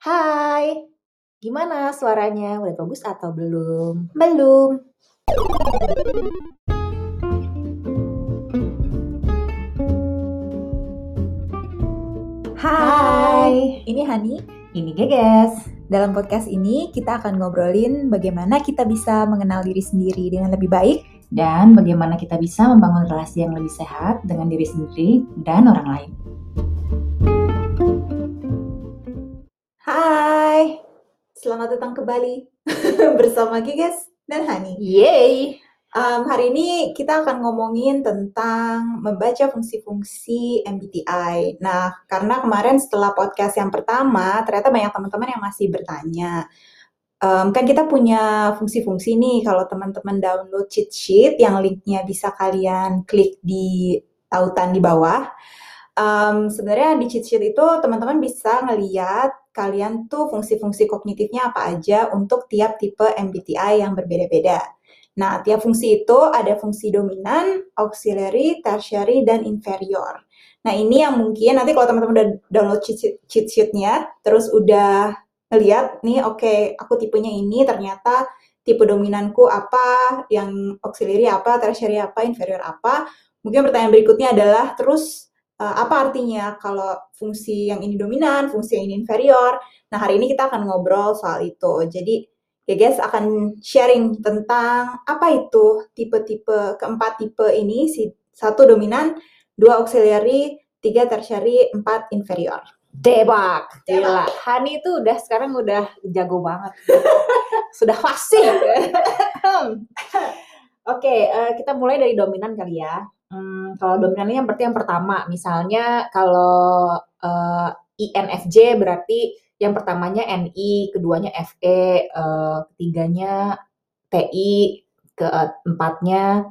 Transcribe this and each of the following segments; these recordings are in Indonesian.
Hai, gimana suaranya? Udah bagus atau belum? Belum. Hai, ini Hani. ini Geges. Dalam podcast ini kita akan ngobrolin bagaimana kita bisa mengenal diri sendiri dengan lebih baik Dan bagaimana kita bisa membangun relasi yang lebih sehat dengan diri sendiri dan orang lain. Hai, selamat datang kembali bersama Giges dan Hani. Yeay! Um, hari ini kita akan ngomongin tentang membaca fungsi-fungsi MBTI. Nah, karena kemarin setelah podcast yang pertama, ternyata banyak teman-teman yang masih bertanya. Um, kan kita punya fungsi-fungsi nih, kalau teman-teman download cheat sheet yang linknya bisa kalian klik di tautan di bawah. Um, sebenarnya di cheat sheet itu teman-teman bisa ngeliat kalian tuh fungsi-fungsi kognitifnya apa aja untuk tiap tipe MBTI yang berbeda-beda. Nah, tiap fungsi itu ada fungsi dominan, auxiliary, tertiary, dan inferior. Nah, ini yang mungkin nanti kalau teman-teman udah download cheat, sheet-nya, terus udah ngeliat nih, oke, okay, aku tipenya ini, ternyata tipe dominanku apa, yang auxiliary apa, tertiary apa, inferior apa. Mungkin pertanyaan berikutnya adalah, terus uh, apa artinya kalau fungsi yang ini dominan, fungsi yang ini inferior? Nah, hari ini kita akan ngobrol soal itu. Jadi, ya guys akan sharing tentang apa itu tipe-tipe keempat tipe ini si satu dominan, dua auxiliary, tiga tertiary, empat inferior. Debak, gila. Hani itu udah sekarang udah jago banget. Sudah fasih. Oke, okay, uh, eh, kita mulai dari dominan kali ya. Hmm, kalau dominan ini yang berarti yang pertama, misalnya kalau uh, INFJ berarti yang pertamanya NI, keduanya FE, uh, ketiganya TI, keempatnya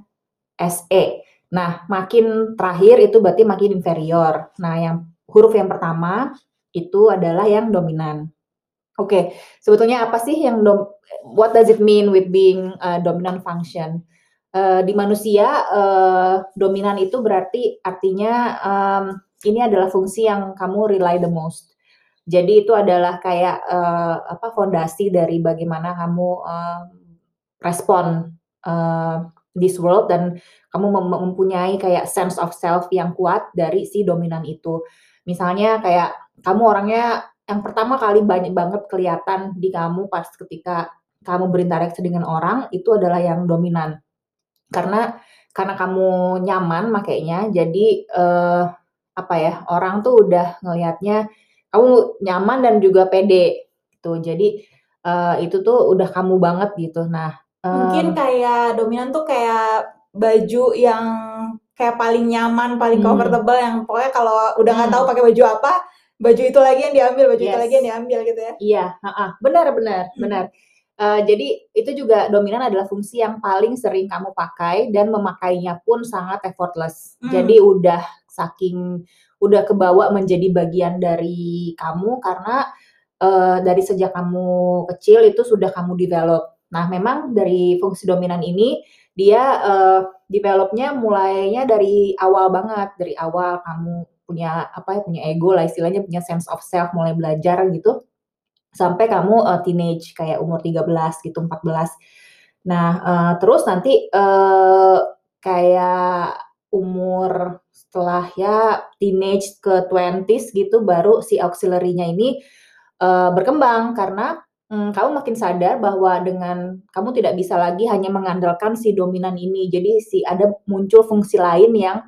SE. Nah, makin terakhir itu berarti makin inferior. Nah, yang huruf yang pertama itu adalah yang dominan. Oke, okay, sebetulnya apa sih yang dom what does it mean with being a dominant function? Uh, di manusia uh, dominan itu berarti artinya um, ini adalah fungsi yang kamu rely the most. Jadi itu adalah kayak uh, apa fondasi dari bagaimana kamu uh, respon uh, this world dan kamu mem mempunyai kayak sense of self yang kuat dari si dominan itu. Misalnya kayak kamu orangnya yang pertama kali banyak banget kelihatan di kamu pas ketika kamu berinteraksi dengan orang itu adalah yang dominan karena karena kamu nyaman makainya jadi uh, apa ya orang tuh udah ngelihatnya kamu nyaman dan juga pede gitu jadi uh, itu tuh udah kamu banget gitu nah mungkin kayak dominan tuh kayak baju yang kayak paling nyaman paling hmm. comfortable yang pokoknya kalau udah nggak hmm. tahu pakai baju apa baju itu lagi yang diambil baju yes. itu lagi yang diambil gitu ya iya -uh. benar benar hmm. benar Uh, jadi itu juga dominan adalah fungsi yang paling sering kamu pakai dan memakainya pun sangat effortless. Hmm. Jadi udah saking udah kebawa menjadi bagian dari kamu karena uh, dari sejak kamu kecil itu sudah kamu develop. Nah, memang dari fungsi dominan ini dia uh, developnya mulainya dari awal banget, dari awal kamu punya apa ya punya ego lah istilahnya punya sense of self mulai belajar gitu sampai kamu uh, teenage kayak umur 13 gitu 14. Nah, uh, terus nanti uh, kayak umur setelah ya teenage ke 20s gitu baru si auxiliary-nya ini uh, berkembang karena um, kamu makin sadar bahwa dengan kamu tidak bisa lagi hanya mengandalkan si dominan ini. Jadi si ada muncul fungsi lain yang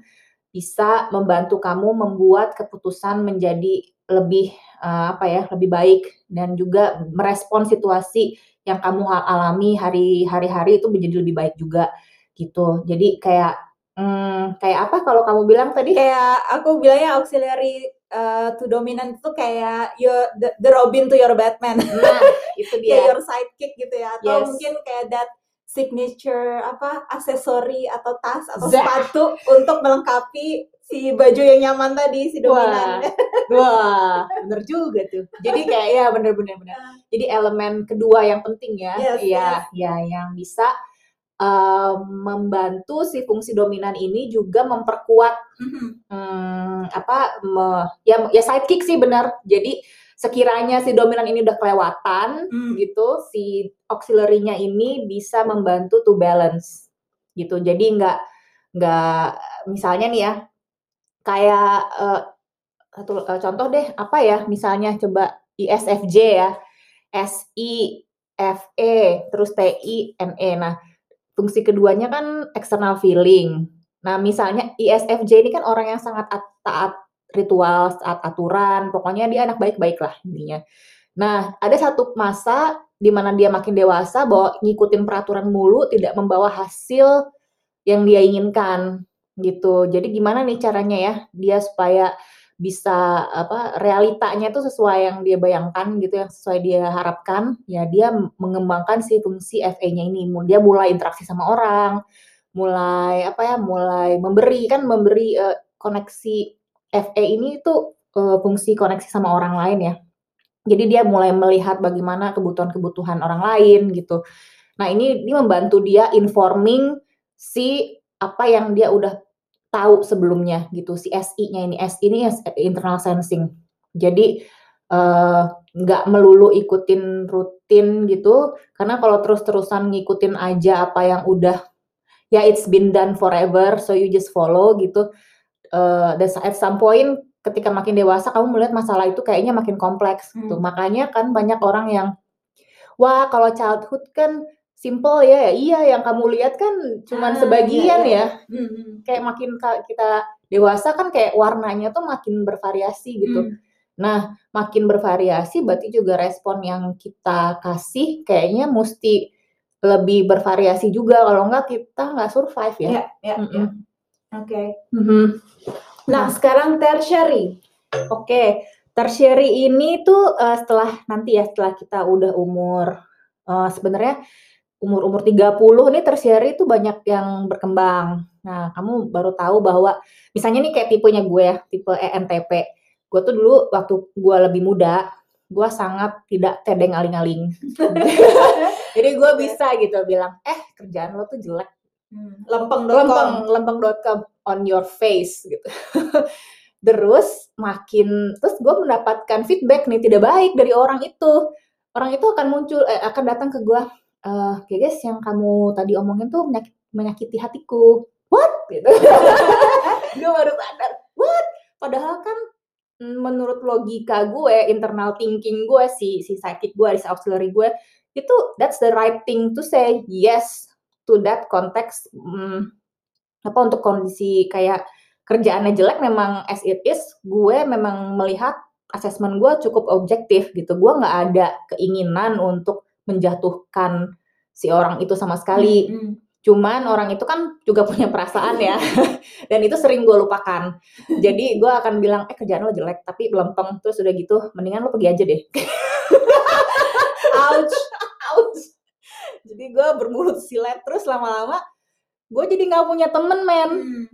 bisa membantu kamu membuat keputusan menjadi lebih uh, apa ya lebih baik dan juga merespon situasi yang kamu alami hari hari itu menjadi lebih baik juga gitu. Jadi kayak hmm, kayak apa kalau kamu bilang tadi? Kayak aku bilangnya auxiliary uh, to dominant itu kayak your the, the Robin to your Batman. Nah itu dia. kayak your sidekick gitu ya. Atau yes. mungkin kayak that signature apa aksesori atau tas atau Zah. sepatu untuk melengkapi si baju yang nyaman tadi si dominan. Wah, wah bener juga tuh. Jadi kayak ya bener-bener bener. Jadi elemen kedua yang penting ya, yes, ya, yes. ya yang bisa uh, membantu si fungsi dominan ini juga memperkuat mm-hmm. hmm, apa me, ya ya sidekick sih benar. Jadi sekiranya si dominan ini udah kelewatan Hmm. gitu, si auxiliary-nya ini bisa membantu to balance gitu. Jadi nggak nggak misalnya nih ya, kayak eh, satu eh, contoh deh apa ya misalnya coba ISFJ ya, SI, FE, terus TI, NE. Nah, fungsi keduanya kan external feeling. Nah, misalnya ISFJ ini kan orang yang sangat at- taat ritual, taat aturan, pokoknya dia anak baik-baik lah intinya. Nah, ada satu masa di mana dia makin dewasa bahwa ngikutin peraturan mulu tidak membawa hasil yang dia inginkan gitu. Jadi gimana nih caranya ya dia supaya bisa apa realitanya tuh sesuai yang dia bayangkan gitu yang sesuai dia harapkan ya dia mengembangkan si fungsi FE-nya ini dia mulai interaksi sama orang mulai apa ya mulai memberi kan memberi eh, koneksi FE ini tuh eh, fungsi koneksi sama orang lain ya. Jadi dia mulai melihat bagaimana kebutuhan-kebutuhan orang lain gitu. Nah ini ini membantu dia informing si apa yang dia udah tahu sebelumnya gitu. Si SI-nya ini SI ini internal sensing. Jadi eh, nggak melulu ikutin rutin gitu. Karena kalau terus-terusan ngikutin aja apa yang udah ya it's been done forever so you just follow gitu Eh, dan at some point ketika makin dewasa kamu melihat masalah itu kayaknya makin kompleks gitu Hmm. makanya kan banyak orang yang wah kalau childhood kan simple ya iya yang kamu lihat kan cuman Ah, sebagian iya, iya. ya Hmm, hmm. kayak makin kita dewasa kan kayak warnanya tuh makin bervariasi gitu. Hmm. Nah, makin bervariasi berarti juga respon yang kita kasih kayaknya mesti lebih bervariasi juga. Kalau enggak kita nggak survive ya. Ya, ya, Mm-mm. ya. Oke. Mhm. Nah, sekarang tertiary. Oke, tertiary ini tuh eh, setelah nanti ya setelah kita udah umur eh, sebenarnya umur-umur 30 nih tertiary itu banyak yang berkembang. Nah, kamu baru tahu bahwa misalnya nih kayak tipenya gue ya, tipe ENTP. Gue tuh dulu waktu gue lebih muda, gue sangat tidak tedeng aling-aling. Jadi gue bisa gitu bilang, eh kerjaan lo tuh jelek Hmm. Lempeng.com. lempeng lempeng.com on your face gitu. Terus makin terus gue mendapatkan feedback nih tidak baik dari orang itu. Orang itu akan muncul eh, akan datang ke gue eh "Oke, guys yang kamu tadi omongin tuh menyakit, menyakiti hatiku. What? Gitu. Gue baru sadar what? Padahal kan menurut logika gue internal thinking gue si si psychic gue si auxiliary gue itu that's the right thing to say yes to that konteks mm, apa untuk kondisi kayak kerjaannya jelek memang as it is gue memang melihat asesmen gue cukup objektif gitu. Gue nggak ada keinginan untuk menjatuhkan si orang itu sama sekali. Hmm. cuman orang itu kan juga punya perasaan ya dan itu sering gue lupakan. Jadi gue akan bilang eh kerjaan lo jelek tapi belempeng terus udah gitu mendingan lo pergi aja deh. Ouch. Ouch jadi gue bermulut silet terus lama-lama gue jadi nggak punya temen men. Hmm.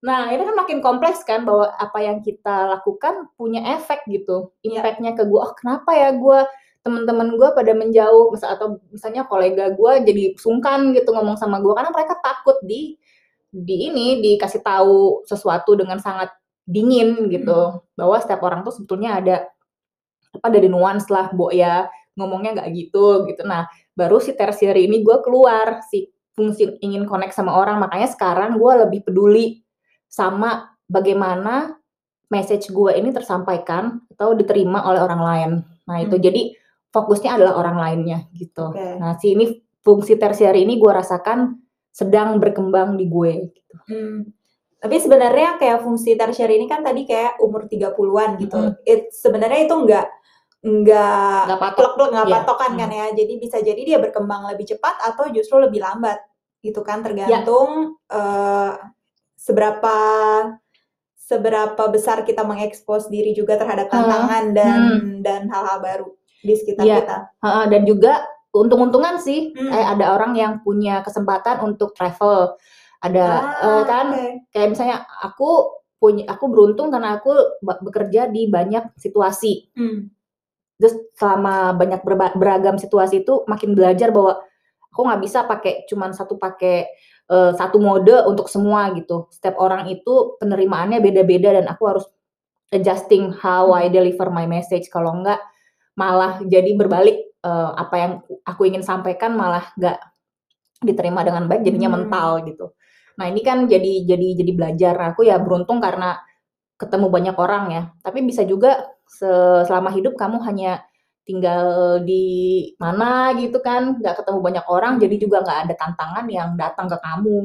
nah ini kan makin kompleks kan bahwa apa yang kita lakukan punya efek gitu Iya. impactnya ke gue oh kenapa ya gue teman-teman gue pada menjauh? Misal atau misalnya kolega gue jadi sungkan gitu ngomong sama gue karena mereka takut di di ini dikasih tahu sesuatu dengan sangat dingin gitu. Bahwa setiap orang tuh sebetulnya ada apa dari nuans lah bo ya ngomongnya nggak gitu gitu. Nah baru si tertiary ini gue keluar si fungsi ingin connect sama orang makanya sekarang gue lebih peduli sama bagaimana message gue ini tersampaikan atau diterima oleh orang lain nah itu Hmm. jadi fokusnya adalah orang lainnya gitu Oke. nah si ini fungsi tertiary ini gue rasakan sedang berkembang di gue gitu. Hmm. Tapi sebenarnya kayak fungsi tertiary ini kan tadi kayak umur 30-an gitu. Mm-mm. It sebenarnya itu enggak Nggak patok. plek-plek enggak Iya. patokan kan ya. Jadi bisa jadi dia berkembang lebih cepat atau justru lebih lambat gitu kan tergantung eh, seberapa seberapa besar kita mengekspos diri juga terhadap Hmm. tantangan dan dan hal-hal baru di sekitar Iya. kita. Heeh, dan juga untung-untungan sih Hmm. kayak ada orang yang punya kesempatan untuk travel ada eh, kan Ah, oke. kayak misalnya aku punya aku beruntung karena aku bekerja di banyak situasi Hmm. Terus selama banyak beragam situasi itu makin belajar bahwa aku nggak bisa pakai cuman satu pakai eh, satu mode untuk semua gitu setiap orang itu penerimaannya beda-beda dan aku harus adjusting how I deliver my message. Kalau enggak malah jadi berbalik uh, apa yang aku ingin sampaikan malah nggak diterima dengan baik jadinya hmm. mental gitu. Nah ini kan jadi jadi jadi belajar aku ya beruntung karena ketemu banyak orang ya. Tapi bisa juga selama hidup kamu hanya tinggal di mana gitu kan, nggak ketemu banyak orang, jadi juga nggak ada tantangan yang datang ke kamu.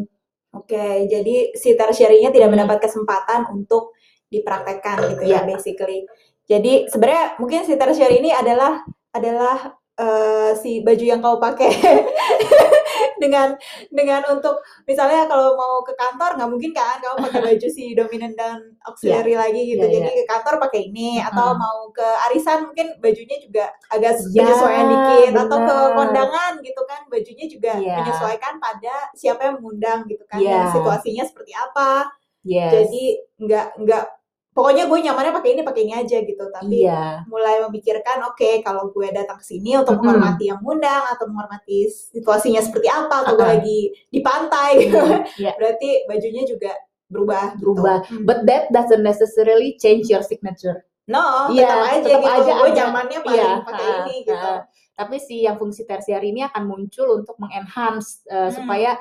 Oke, jadi si tertiary-nya tidak hmm. mendapat kesempatan untuk dipraktekkan gitu ya, ya basically. Jadi sebenarnya mungkin si tertiary ini adalah adalah uh, si baju yang kau pakai dengan dengan untuk misalnya kalau mau ke kantor nggak mungkin kan kamu pakai baju si dominan dan auxiliary yeah. lagi gitu yeah, jadi yeah. ke kantor pakai ini atau mau ke arisan mungkin bajunya juga agak yeah, penyesuaian dikit bener. atau ke kondangan gitu kan bajunya juga yeah. menyesuaikan pada siapa yang mengundang gitu kan yeah. dan situasinya seperti apa yes. jadi nggak nggak pokoknya gue nyamannya pakai ini pakai ini aja gitu tapi iya. mulai memikirkan oke okay, kalau gue datang ke sini untuk menghormati yang undang atau menghormati situasinya seperti apa atau gue lagi di pantai gitu yeah. berarti bajunya juga berubah gitu. berubah gitu. but that doesn't necessarily change your signature no yeah, tetap aja tetap gitu aja gue nyamannya paling yeah, pakai uh, ini gitu uh, tapi si yang fungsi tersier ini akan muncul untuk mengenhance uh, hmm. supaya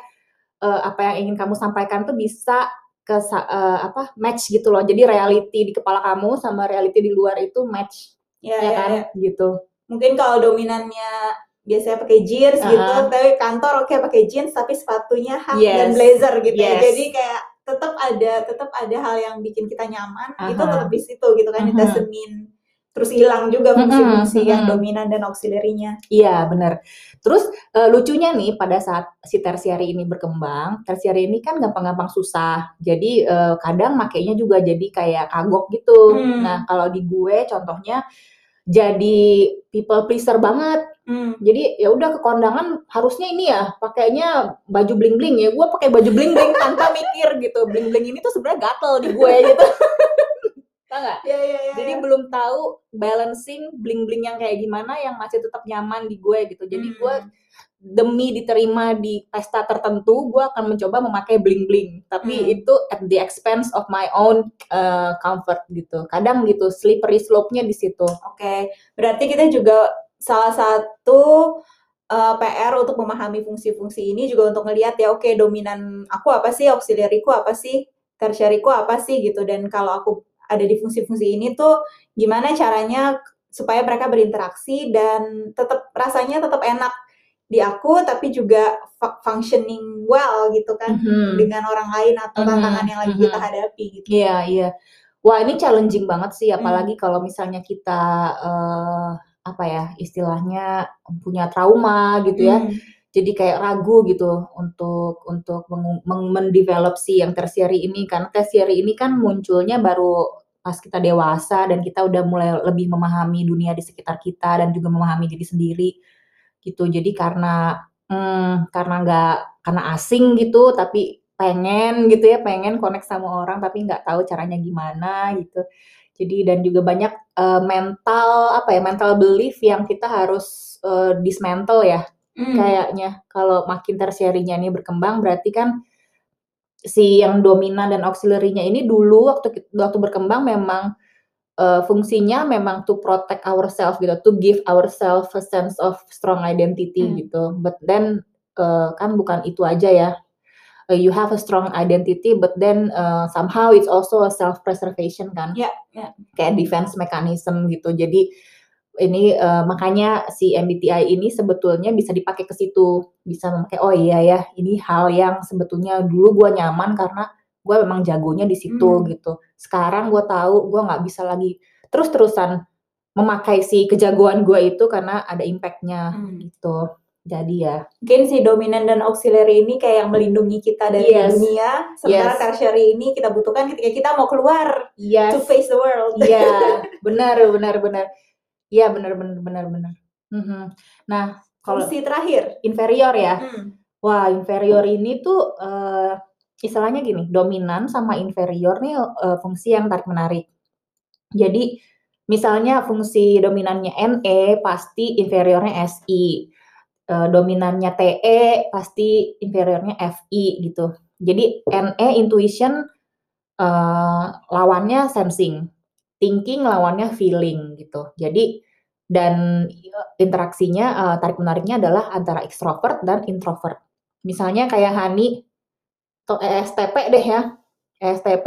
uh, apa yang ingin kamu sampaikan tuh bisa ke uh, apa match gitu loh. Jadi reality di kepala kamu sama reality di luar itu match. Ya, ya, ya kan? Ya. Gitu. Mungkin kalau dominannya biasanya pakai jeans uh -huh. gitu, tapi kantor oke okay, pakai jeans tapi sepatunya hat yes. dan blazer gitu. Ya. Yes. Jadi kayak tetap ada tetap ada hal yang bikin kita nyaman, uh -huh. itu tetap di situ gitu kan. Uh -huh. It doesn't mean terus hilang juga fungsi-fungsi mm -hmm. yang dominan dan auxiliary-nya. Iya, benar. Terus uh, lucunya nih pada saat si tersiary ini berkembang, tersiary ini kan gampang-gampang susah. Jadi uh, kadang makainya juga jadi kayak kagok gitu. Hmm. Nah, kalau di gue contohnya jadi people pleaser banget. Hmm. Jadi ya udah ke kondangan harusnya ini ya pakainya baju bling bling ya. Gue pakai baju bling bling tanpa mikir gitu. Bling bling ini tuh sebenarnya gatel di gue gitu. Tau gak? Yeah, yeah, yeah, Jadi yeah. belum tahu balancing bling-bling yang kayak gimana yang masih tetap nyaman di gue gitu. Jadi hmm. gue demi diterima di pesta tertentu, gue akan mencoba memakai bling-bling. Tapi hmm. itu at the expense of my own uh, comfort gitu. Kadang gitu, slippery slope-nya di situ. Oke, okay. berarti kita juga salah satu uh, eh, PR untuk memahami fungsi-fungsi ini juga untuk ngelihat ya, oke okay, dominan aku apa sih, auxiliary apa sih, tertiary apa sih gitu. Dan kalau aku ada di fungsi-fungsi ini tuh gimana caranya supaya mereka berinteraksi dan tetap rasanya tetap enak di aku tapi juga functioning well gitu kan mm-hmm. dengan orang lain atau mm-hmm. tantangan yang lagi mm-hmm. kita hadapi gitu. Iya, yeah, iya. Yeah. Wah, ini challenging banget sih apalagi mm. kalau misalnya kita uh, apa ya, istilahnya punya trauma gitu ya. Mm jadi kayak ragu gitu untuk untuk mendevelop si yang tertiary ini. Karena tertiary ini kan munculnya baru pas kita dewasa dan kita udah mulai lebih memahami dunia di sekitar kita dan juga memahami diri sendiri gitu. Jadi karena hmm, karena nggak karena asing gitu tapi pengen gitu ya pengen connect sama orang tapi nggak tahu caranya gimana gitu. Jadi dan juga banyak uh, mental apa ya mental belief yang kita harus uh, dismantle ya Hmm. Kayaknya kalau makin tersiarinya ini berkembang berarti kan si yang dominan dan auxiliary-nya ini dulu waktu waktu berkembang memang uh, fungsinya memang to protect ourselves gitu, to give ourselves a sense of strong identity hmm. gitu. But then uh, kan bukan itu aja ya. Uh, you have a strong identity, but then uh, somehow it's also a self preservation kan? Ya, yeah, yeah. kayak defense mechanism gitu. Jadi ini uh, makanya si MBTI ini sebetulnya bisa dipakai ke situ bisa memakai oh iya ya ini hal yang sebetulnya dulu gue nyaman karena gue memang jagonya di situ hmm. gitu sekarang gue tahu gue nggak bisa lagi terus terusan memakai si kejagoan gue itu karena ada impactnya hmm. gitu jadi ya mungkin si dominan dan auxiliary ini kayak yang melindungi kita dari yes. dunia sementara yes. tertiary ini kita butuhkan ketika kita mau keluar yes. to face the world iya benar benar benar Iya benar benar benar benar. Mm-hmm. Nah kalau si terakhir inferior ya, mm. wah inferior ini tuh uh, istilahnya gini dominan sama inferior nih uh, fungsi yang tarik menarik. Jadi misalnya fungsi dominannya NE pasti inferiornya SI, uh, dominannya TE pasti inferiornya FI gitu. Jadi NE intuition uh, lawannya sensing, thinking lawannya feeling gitu. Jadi dan interaksinya uh, tarik menariknya adalah antara extrovert dan introvert. Misalnya kayak Hani atau ESTP deh ya. ESTP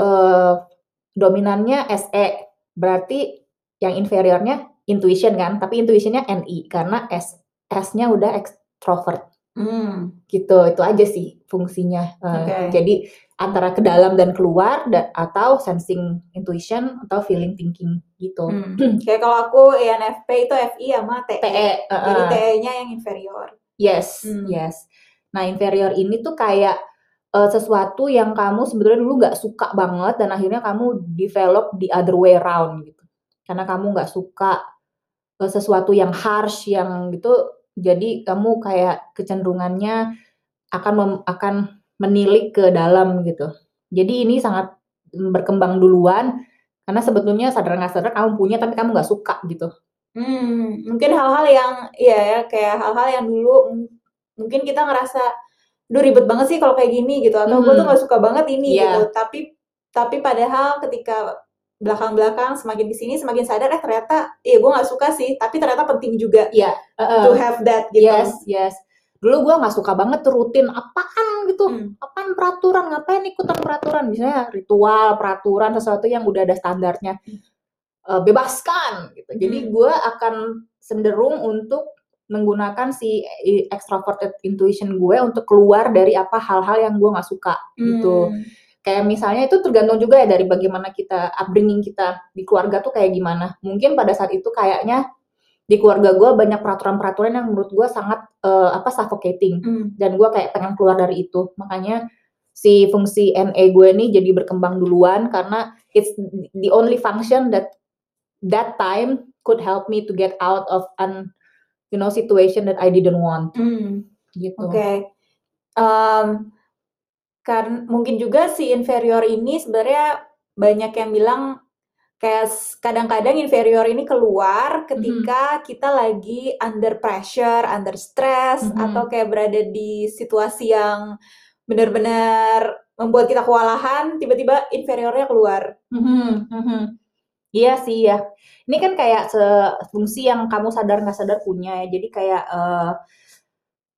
uh, dominannya SE. Berarti yang inferiornya intuition kan, tapi intuitionnya NI karena S S-nya udah extrovert. Hmm. Gitu, itu aja sih fungsinya. Uh, okay. Jadi antara ke dalam dan keluar da atau sensing intuition atau feeling thinking gitu. Hmm. Kayak kalau aku ENFP itu FI sama TE. TE uh, Jadi TE-nya yang inferior. Yes, hmm. yes. Nah, inferior ini tuh kayak uh, sesuatu yang kamu sebetulnya dulu nggak suka banget dan akhirnya kamu develop the other way around gitu. Karena kamu nggak suka uh, sesuatu yang harsh yang gitu jadi kamu kayak kecenderungannya akan mem, akan menilik ke dalam gitu. Jadi ini sangat berkembang duluan karena sebetulnya sadar nggak sadar kamu punya tapi kamu nggak suka gitu. Hmm, mungkin hal-hal yang iya ya kayak hal-hal yang dulu mungkin kita ngerasa duh ribet banget sih kalau kayak gini gitu atau hmm. gue tuh nggak suka banget ini yeah. gitu. Tapi tapi padahal ketika belakang-belakang semakin di sini semakin sadar eh ternyata iya gue nggak suka sih tapi ternyata penting juga ya yeah, uh, to have that gitu. Yes yes. Dulu gue nggak suka banget tuh rutin apaan? gitu. Hmm. apaan peraturan? Ngapain ikutan peraturan? Misalnya ritual peraturan sesuatu yang udah ada standarnya. Uh, bebaskan gitu. Jadi hmm. gue akan cenderung untuk menggunakan si extroverted intuition gue untuk keluar dari apa hal-hal yang gue nggak suka gitu. Hmm kayak misalnya itu tergantung juga ya dari bagaimana kita upbringing kita di keluarga tuh kayak gimana. Mungkin pada saat itu kayaknya di keluarga gue banyak peraturan-peraturan yang menurut gue sangat uh, apa suffocating mm. dan gue kayak pengen keluar dari itu. Makanya si fungsi NE gue ini jadi berkembang duluan karena it's the only function that that time could help me to get out of an you know situation that I didn't want. Mm. Gitu. Oke. Okay. Um, kan mungkin juga si inferior ini sebenarnya banyak yang bilang kayak kadang-kadang inferior ini keluar ketika mm-hmm. kita lagi under pressure, under stress mm-hmm. atau kayak berada di situasi yang benar-benar membuat kita kewalahan, tiba-tiba inferiornya keluar. Mm-hmm. Mm-hmm. Iya sih ya. Ini kan kayak fungsi yang kamu sadar nggak sadar punya ya. Jadi kayak uh,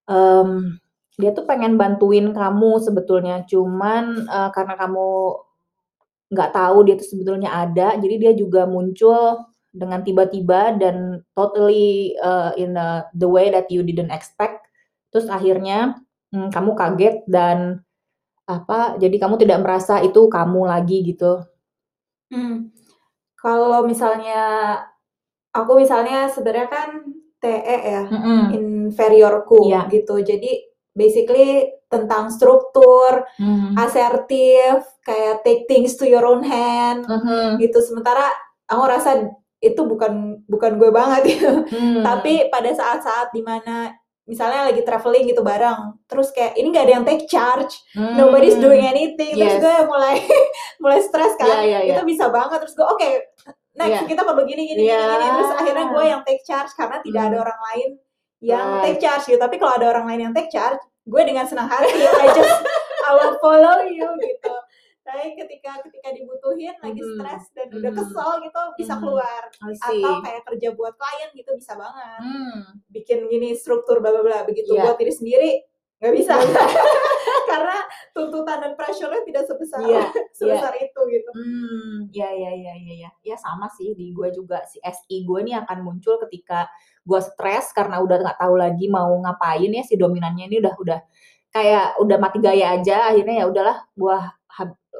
um, dia tuh pengen bantuin kamu sebetulnya, cuman, uh, karena kamu nggak tahu dia tuh sebetulnya ada, jadi dia juga muncul dengan tiba-tiba dan totally, uh, in a the way that you didn't expect. Terus akhirnya, hmm, kamu kaget dan, apa, jadi kamu tidak merasa itu kamu lagi gitu. Hmm. Kalau misalnya aku misalnya sebenarnya kan TE ya, -hmm. inferiorku yeah. gitu. Jadi basically tentang struktur, hmm. asertif, kayak take things to your own hand, hmm. gitu. Sementara aku rasa itu bukan bukan gue banget gitu. Hmm. Tapi pada saat-saat di mana misalnya lagi traveling gitu bareng, terus kayak ini gak ada yang take charge, hmm. nobody's doing anything, yes. terus gue mulai mulai stres kan, yeah, yeah, yeah. itu bisa banget. Terus gue oke, okay, next yeah. kita perlu gini gini yeah. gini, terus akhirnya gue yang take charge karena tidak hmm. ada orang lain yang right. take charge gitu. Tapi kalau ada orang lain yang take charge, gue dengan senang hati I just I will follow you gitu. Tapi ketika ketika dibutuhin lagi stres dan udah kesel gitu bisa keluar. Atau kayak kerja buat klien gitu bisa banget. Hmm. bikin gini struktur bla bla bla begitu yeah. buat diri sendiri nggak bisa karena tuntutan dan pressure-nya tidak sebesar yeah, sebesar yeah. itu gitu. Hmm, ya ya ya ya ya. Ya sama sih di gue juga si SI gue nih akan muncul ketika gue stres karena udah nggak tahu lagi mau ngapain ya si dominannya ini udah udah kayak udah mati gaya aja akhirnya ya udahlah gue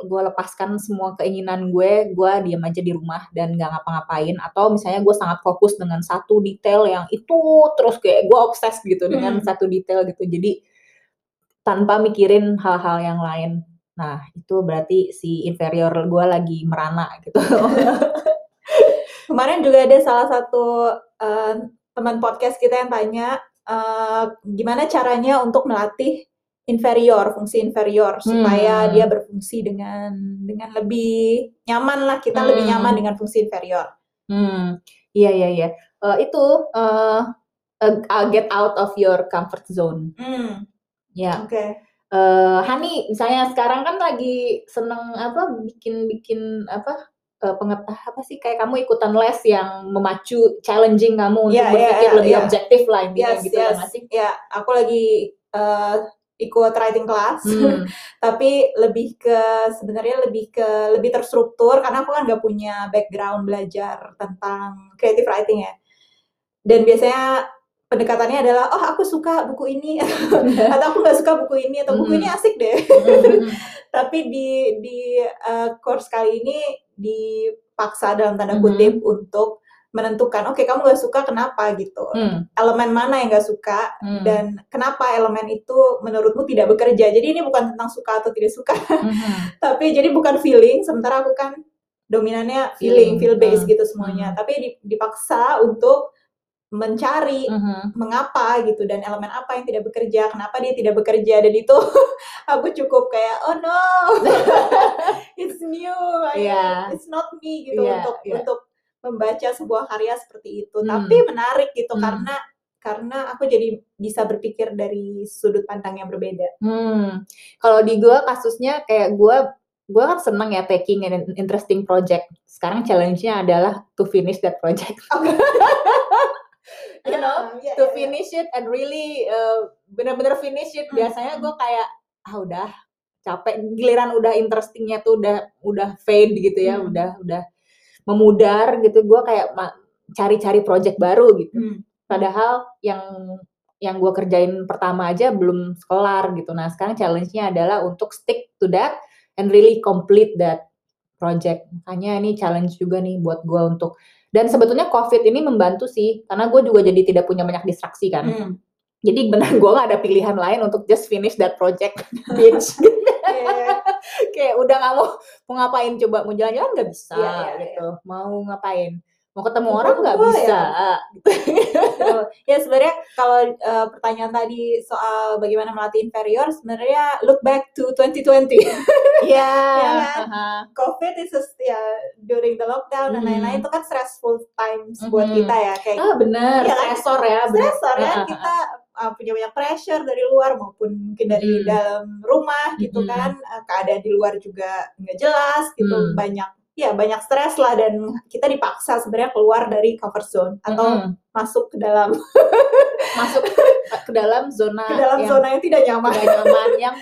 gue lepaskan semua keinginan gue, gue diam aja di rumah dan nggak ngapa-ngapain atau misalnya gue sangat fokus dengan satu detail yang itu terus kayak gue obses gitu hmm. dengan satu detail gitu jadi tanpa mikirin hal-hal yang lain. Nah, itu berarti si inferior gue lagi merana gitu. Kemarin juga ada salah satu uh, teman podcast kita yang tanya uh, gimana caranya untuk melatih inferior, fungsi inferior supaya hmm. dia berfungsi dengan dengan lebih nyaman lah kita hmm. lebih nyaman dengan fungsi inferior. Hmm, iya iya iya. Uh, itu uh, uh, get out of your comfort zone. Hmm. Ya. Oke. Okay. Uh, Hani, misalnya sekarang kan lagi seneng apa bikin-bikin apa uh, pengetah apa sih kayak kamu ikutan les yang memacu challenging kamu untuk Yeah, yeah, berpikir yeah, lebih yeah. objektif lah intinya Yes, gitu ya yes. nggak sih? Ya, aku lagi uh, ikut writing class, Hmm. tapi lebih ke sebenarnya lebih ke lebih terstruktur karena aku kan nggak punya background belajar tentang creative writing ya. Dan biasanya pendekatannya adalah, oh aku suka buku ini atau aku nggak suka buku ini atau buku Hmm. ini asik deh. Hmm. tapi di di uh, course kali ini dipaksa dalam tanda kutip untuk menentukan oke kamu nggak suka kenapa gitu Hmm. elemen mana yang nggak suka Hmm. dan kenapa elemen itu menurutmu tidak bekerja jadi ini bukan tentang suka atau tidak suka Hmm. tapi jadi bukan feeling sementara aku kan dominannya feeling feel based Hmm. gitu semuanya Hmm. tapi di- dipaksa untuk mencari Hmm. mengapa gitu dan elemen apa yang tidak bekerja kenapa dia tidak bekerja dan itu aku cukup kayak oh no it's new I- Iya. it's not me gitu Iya, untuk iya. untuk membaca sebuah karya seperti itu Hmm. tapi menarik gitu Hmm. karena karena aku jadi bisa berpikir dari sudut pandang yang berbeda Hmm. Kalau di gue kasusnya kayak gue gue kan seneng ya taking an interesting project. Sekarang challenge-nya adalah to finish that project. you know, Ah, iya, to iya, iya. finish it and really uh, bener-bener finish it. Hmm, Biasanya gue kayak ah udah capek. Giliran udah interestingnya tuh udah udah fade gitu ya, Hmm. udah udah memudar gitu. Gue kayak cari-cari project baru gitu. Hmm. Padahal yang yang gue kerjain pertama aja belum kelar gitu. Nah sekarang challenge-nya adalah untuk stick to that and really complete that project. Makanya ini challenge juga nih buat gue untuk dan sebetulnya COVID ini membantu sih karena gue juga jadi tidak punya banyak distraksi kan. Hmm. Jadi benar gue gak ada pilihan lain untuk just finish that project. Bitch. Iya, iya. Kayak udah gak mau mau ngapain coba mau jalan-jalan nggak bisa Iya, iya, gitu. Mau ngapain? Mau ketemu orang nggak ya? bisa. Betul. ya sebenarnya kalau uh, pertanyaan tadi soal bagaimana melatih inferior sebenarnya look back to 2020 Iya. Iya kan? aha. COVID is just, ya during the lockdown dan lain-lain itu kan stressful times buat Mhm. kita ya kayak Ah benar, Iya kan? stressor ya, stressor ya ah, kita uh, punya banyak pressure dari luar maupun mungkin dari Mhm. dalam rumah gitu Mhm. kan Uh, keadaan di luar juga nggak jelas gitu Hmm. banyak ya banyak stres lah dan kita dipaksa sebenarnya keluar dari comfort zone atau Mm-mm. masuk ke dalam masuk ke dalam zona ke dalam yang zona yang tidak nyaman tidak nyaman yang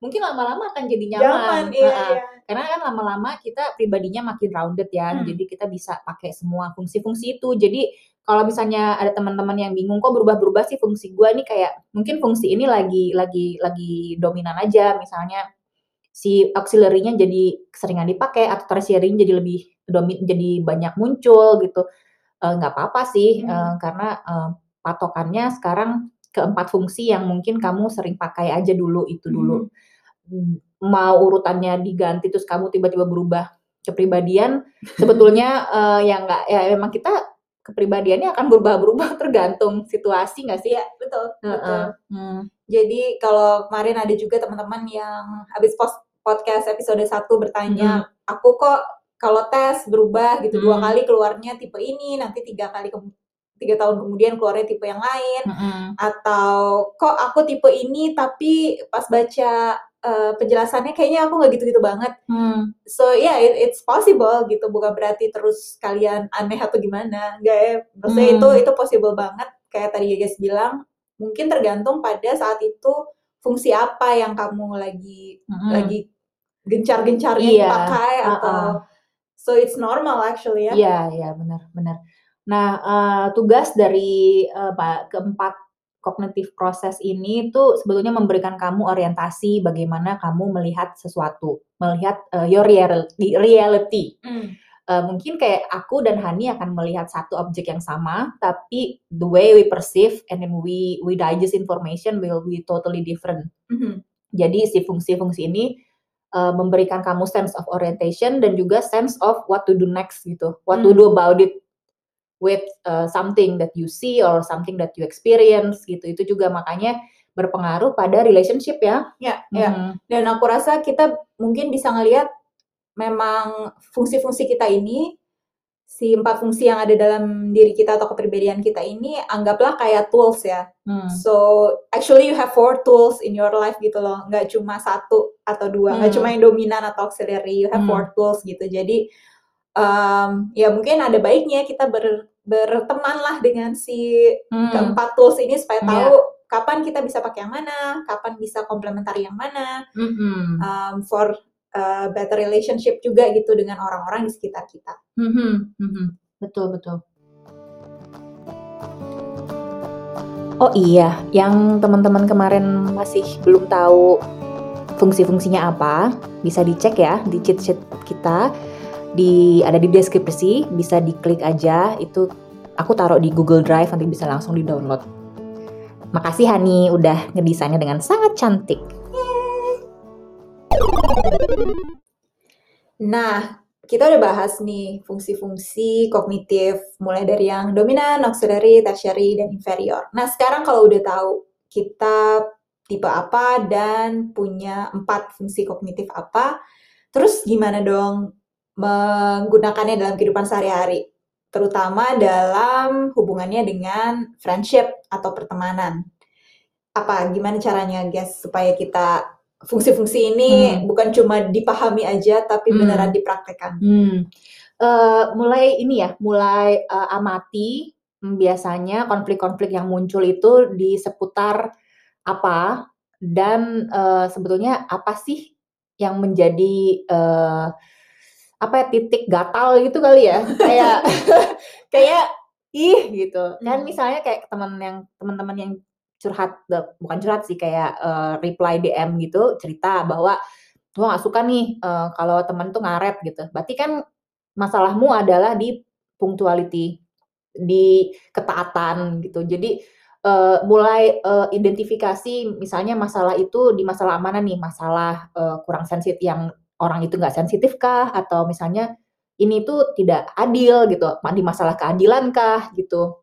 mungkin lama-lama akan jadi nyaman. Nyaman, iya, iya. Karena kan lama-lama kita pribadinya makin rounded ya, Hmm. jadi kita bisa pakai semua fungsi-fungsi itu. Jadi kalau misalnya ada teman-teman yang bingung kok berubah-berubah sih fungsi gua nih kayak mungkin fungsi ini lagi lagi lagi dominan aja misalnya si auxiliary-nya jadi keseringan dipakai atau tertiary-nya jadi lebih domi jadi banyak muncul gitu. Eh, nggak apa-apa sih Hmm. eh, karena eh, patokannya sekarang keempat fungsi yang mungkin kamu sering pakai aja dulu itu dulu. Hmm, Mau urutannya diganti terus kamu tiba-tiba berubah kepribadian sebetulnya eh, ya nggak ya memang kita kepribadiannya akan berubah-berubah tergantung situasi nggak sih? Iya, betul, betul. Heeh. Hmm. Jadi kalau kemarin ada juga teman-teman yang habis post podcast episode 1 bertanya, aku kok kalau tes berubah gitu dua Hmm. kali keluarnya tipe ini, nanti tiga kali ke- tiga tahun kemudian keluarnya tipe yang lain, Mm-mm. atau kok aku tipe ini tapi pas baca eh, penjelasannya kayaknya aku nggak gitu-gitu banget. Hmm. So yeah, it- it's possible gitu, bukan berarti terus kalian aneh atau gimana, enggak ya. Maksudnya Hmm. itu itu possible banget. Kayak tadi Geges bilang, mungkin tergantung pada saat itu fungsi apa yang kamu lagi Mm-mm. lagi gencar-gencarnya Hmm. Iya, dipakai uh-uh. atau so it's normal actually ya. Iya, iya benar, benar. Nah, eh, tugas dari pa- keempat kognitif proses ini tuh sebetulnya memberikan kamu orientasi bagaimana kamu melihat sesuatu, melihat eh, your reality. reality. Hmm. Eh, mungkin kayak aku dan Hani akan melihat satu objek yang sama, tapi the way we perceive and then we we digest information will be totally different. Mhm. Jadi si fungsi-fungsi ini uh, memberikan kamu sense of orientation dan juga sense of what to do next gitu. What to Hmm. do about it with uh, something that you see or something that you experience gitu. Itu juga makanya berpengaruh pada relationship ya. Ya, ya. Mhm. Dan aku rasa kita mungkin bisa ngelihat memang fungsi-fungsi kita ini, si empat fungsi yang ada dalam diri kita atau kepribadian kita ini, anggaplah kayak tools ya. Hmm. So, actually you have four tools in your life gitu loh. Nggak cuma satu atau dua. Nggak Hmm. cuma yang dominan atau auxiliary. You have Hmm. four tools gitu. Jadi, um, ya mungkin ada baiknya kita ber, berteman lah dengan si Hmm. keempat tools ini supaya Iya. tahu kapan kita bisa pakai yang mana, kapan bisa komplementari yang mana, Mm-mm. um, for uh, better relationship juga gitu dengan orang-orang di sekitar kita. Mhm, mhm. Betul, betul. Oh iya, yang teman-teman kemarin masih belum tahu fungsi-fungsinya apa, bisa dicek ya di cheat sheet kita. Di ada di deskripsi, bisa diklik aja. Itu aku taruh di Google Drive nanti bisa langsung di-download. Makasih Hani udah ngedesainnya dengan sangat cantik. Nah, kita udah bahas nih fungsi-fungsi kognitif, mulai dari yang dominan, auxiliary, tertiary, dan inferior. Nah, sekarang kalau udah tahu kita tipe apa dan punya empat fungsi kognitif apa, terus gimana dong menggunakannya dalam kehidupan sehari-hari? Terutama dalam hubungannya dengan friendship atau pertemanan. Apa, gimana caranya guys supaya kita fungsi-fungsi ini Hmm. bukan cuma dipahami aja tapi Hmm. beneran dipraktekkan. Hmm. Eh, mulai ini ya, mulai eh, amati hmm, biasanya konflik-konflik yang muncul itu di seputar apa dan eh, sebetulnya apa sih yang menjadi eh, apa ya titik gatal gitu kali ya kayak kayak ih gitu kan Hmm. misalnya kayak teman yang teman-teman yang curhat bukan curhat sih kayak eh, reply DM gitu cerita bahwa gue nggak suka nih eh, kalau temen tuh ngaret gitu. Berarti kan masalahmu adalah di punctuality, di ketaatan gitu. Jadi eh, mulai eh, identifikasi misalnya masalah itu di masalah mana nih? Masalah eh, kurang sensitif yang orang itu nggak sensitif kah? Atau misalnya ini tuh tidak adil gitu, di masalah keadilan kah gitu.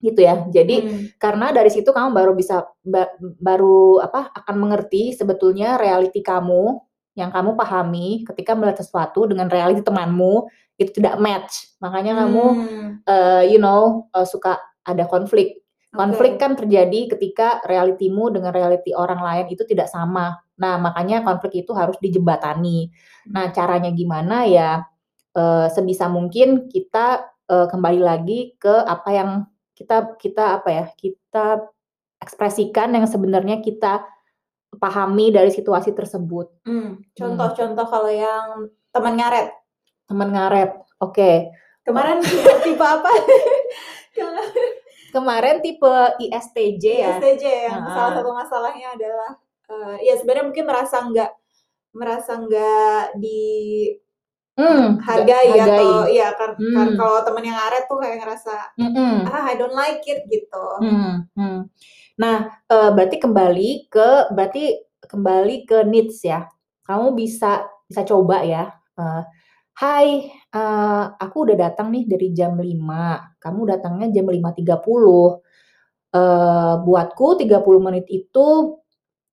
Gitu ya. Jadi Hmm. karena dari situ kamu baru bisa ba- baru apa akan mengerti sebetulnya reality kamu yang kamu pahami ketika melihat sesuatu dengan reality temanmu itu tidak match makanya kamu Hmm. eh, you know eh, suka ada konflik konflik Oke. kan terjadi ketika realitimu dengan reality orang lain itu tidak sama nah makanya konflik itu harus dijembatani nah caranya gimana ya eh, sebisa mungkin kita eh, kembali lagi ke apa yang kita kita apa ya kita ekspresikan yang sebenarnya kita pahami dari situasi tersebut Hmm. Contoh-contoh kalau yang teman ngaret. teman ngaret oke Kemarin tipe, tipe apa? kemarin tipe ISTJ ya ISTJ yang Heeh. salah satu masalahnya adalah eh, ya sebenarnya mungkin merasa nggak merasa nggak Hmm, dihargai nggak atau ya kan, Hmm. kan kalau temen yang ngaret tuh kayak ngerasa Mm-mm. ah I don't like it gitu. Hmm, hmm. Nah, eh, berarti kembali ke berarti kembali ke needs ya. Kamu bisa bisa coba ya. eh, Hai, eh, aku udah datang nih dari jam 5. Kamu datangnya jam 5.30. Eh, buatku 30 menit itu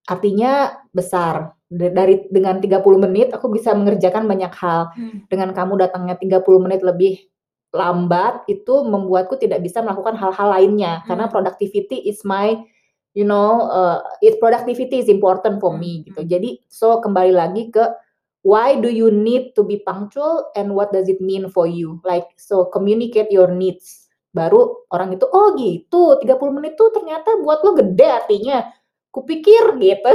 artinya besar. Dari dengan 30 menit aku bisa mengerjakan banyak hal. Hmm. Dengan kamu datangnya 30 menit lebih lambat itu membuatku tidak bisa melakukan hal-hal lainnya karena Hmm. productivity is my you know uh, it productivity is important for Hmm, me gitu. hmm. Jadi so kembali lagi ke why do you need to be punctual and what does it mean for you? Like so communicate your needs. Baru orang itu oh gitu 30 menit tuh ternyata buat lo gede artinya. Kupikir gitu.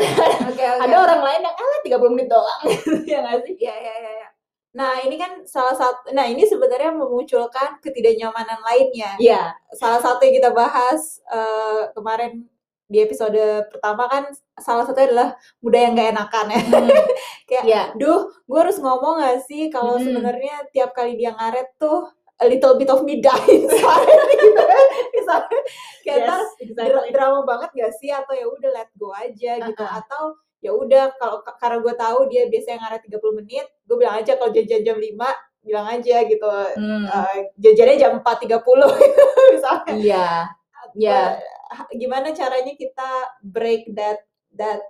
Oke oke. Ada orang lain yang alah 30 menit doang ya nggak sih? Ya ya ya. ya. Nah ini kan salah satu. Nah ini sebenarnya memunculkan ketidaknyamanan lainnya. Iya. salah satu yang kita bahas eh, kemarin di episode pertama kan salah satu adalah muda yang gak enakan ya. Hmm, Kayak, Iya. duh, gue harus ngomong gak sih kalau Mm-mm. sebenarnya tiap kali dia ngaret tuh a little bit of me die inside gitu kan. Misalnya kayak Yes, ntar exactly. dra- drama banget gak sih atau ya udah let go aja gitu Uh-uh. atau ya udah kalau karena gue tahu dia biasanya ngaret 30 menit, gue bilang aja kalau jajan jam 5 bilang aja gitu. Hmm, Eh, jajannya jam 4.30 misalnya. Iya. Iya. Bah, gimana caranya kita break that that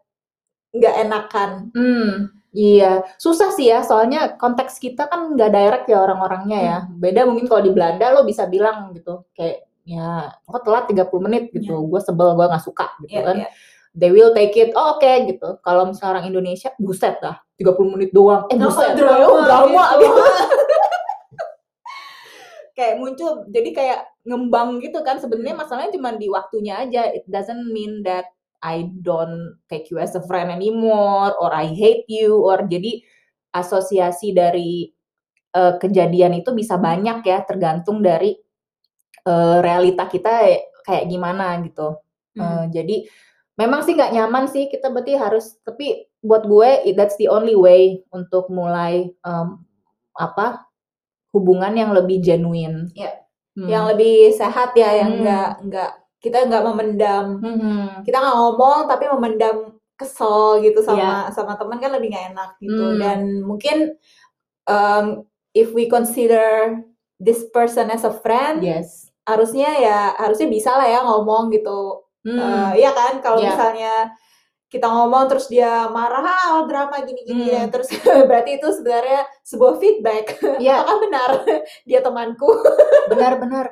nggak enakan Hmm, iya. Susah sih ya, soalnya konteks kita kan nggak direct ya orang-orangnya ya. Beda mungkin kalau di Belanda lo bisa bilang gitu, kayak ya kok telat 30 menit gitu, gue sebel, gue nggak suka gitu Iya, kan. iya. They will take it, oh oke gitu. Kalau misalnya orang Indonesia, buset dah, 30 menit doang. Eh Oh, buset, drama oh, drama gitu. gitu. kayak muncul jadi kayak ngembang gitu kan sebenarnya masalahnya cuma di waktunya aja it doesn't mean that I don't take you as a friend anymore or I hate you or jadi asosiasi dari uh, kejadian itu bisa banyak ya tergantung dari uh, realita kita kayak gimana gitu hmm. uh, jadi memang sih nggak nyaman sih kita berarti harus tapi buat gue that's the only way untuk mulai um, apa hubungan yang lebih genuine. Ya. Hmm. Yang lebih sehat ya, yang enggak hmm. enggak kita enggak memendam. Hmm. Kita nggak ngomong tapi memendam kesel gitu sama yeah. sama teman kan lebih nggak enak gitu. Hmm. Dan mungkin um, if we consider this person as a friend, yes. harusnya ya harusnya bisa lah ya ngomong gitu. Hmm. Uh, iya kan kalau yeah. misalnya kita ngomong terus dia marah ah drama gini gini hmm. ya terus berarti itu sebenarnya sebuah feedback. Ya. apakah benar dia temanku? Benar-benar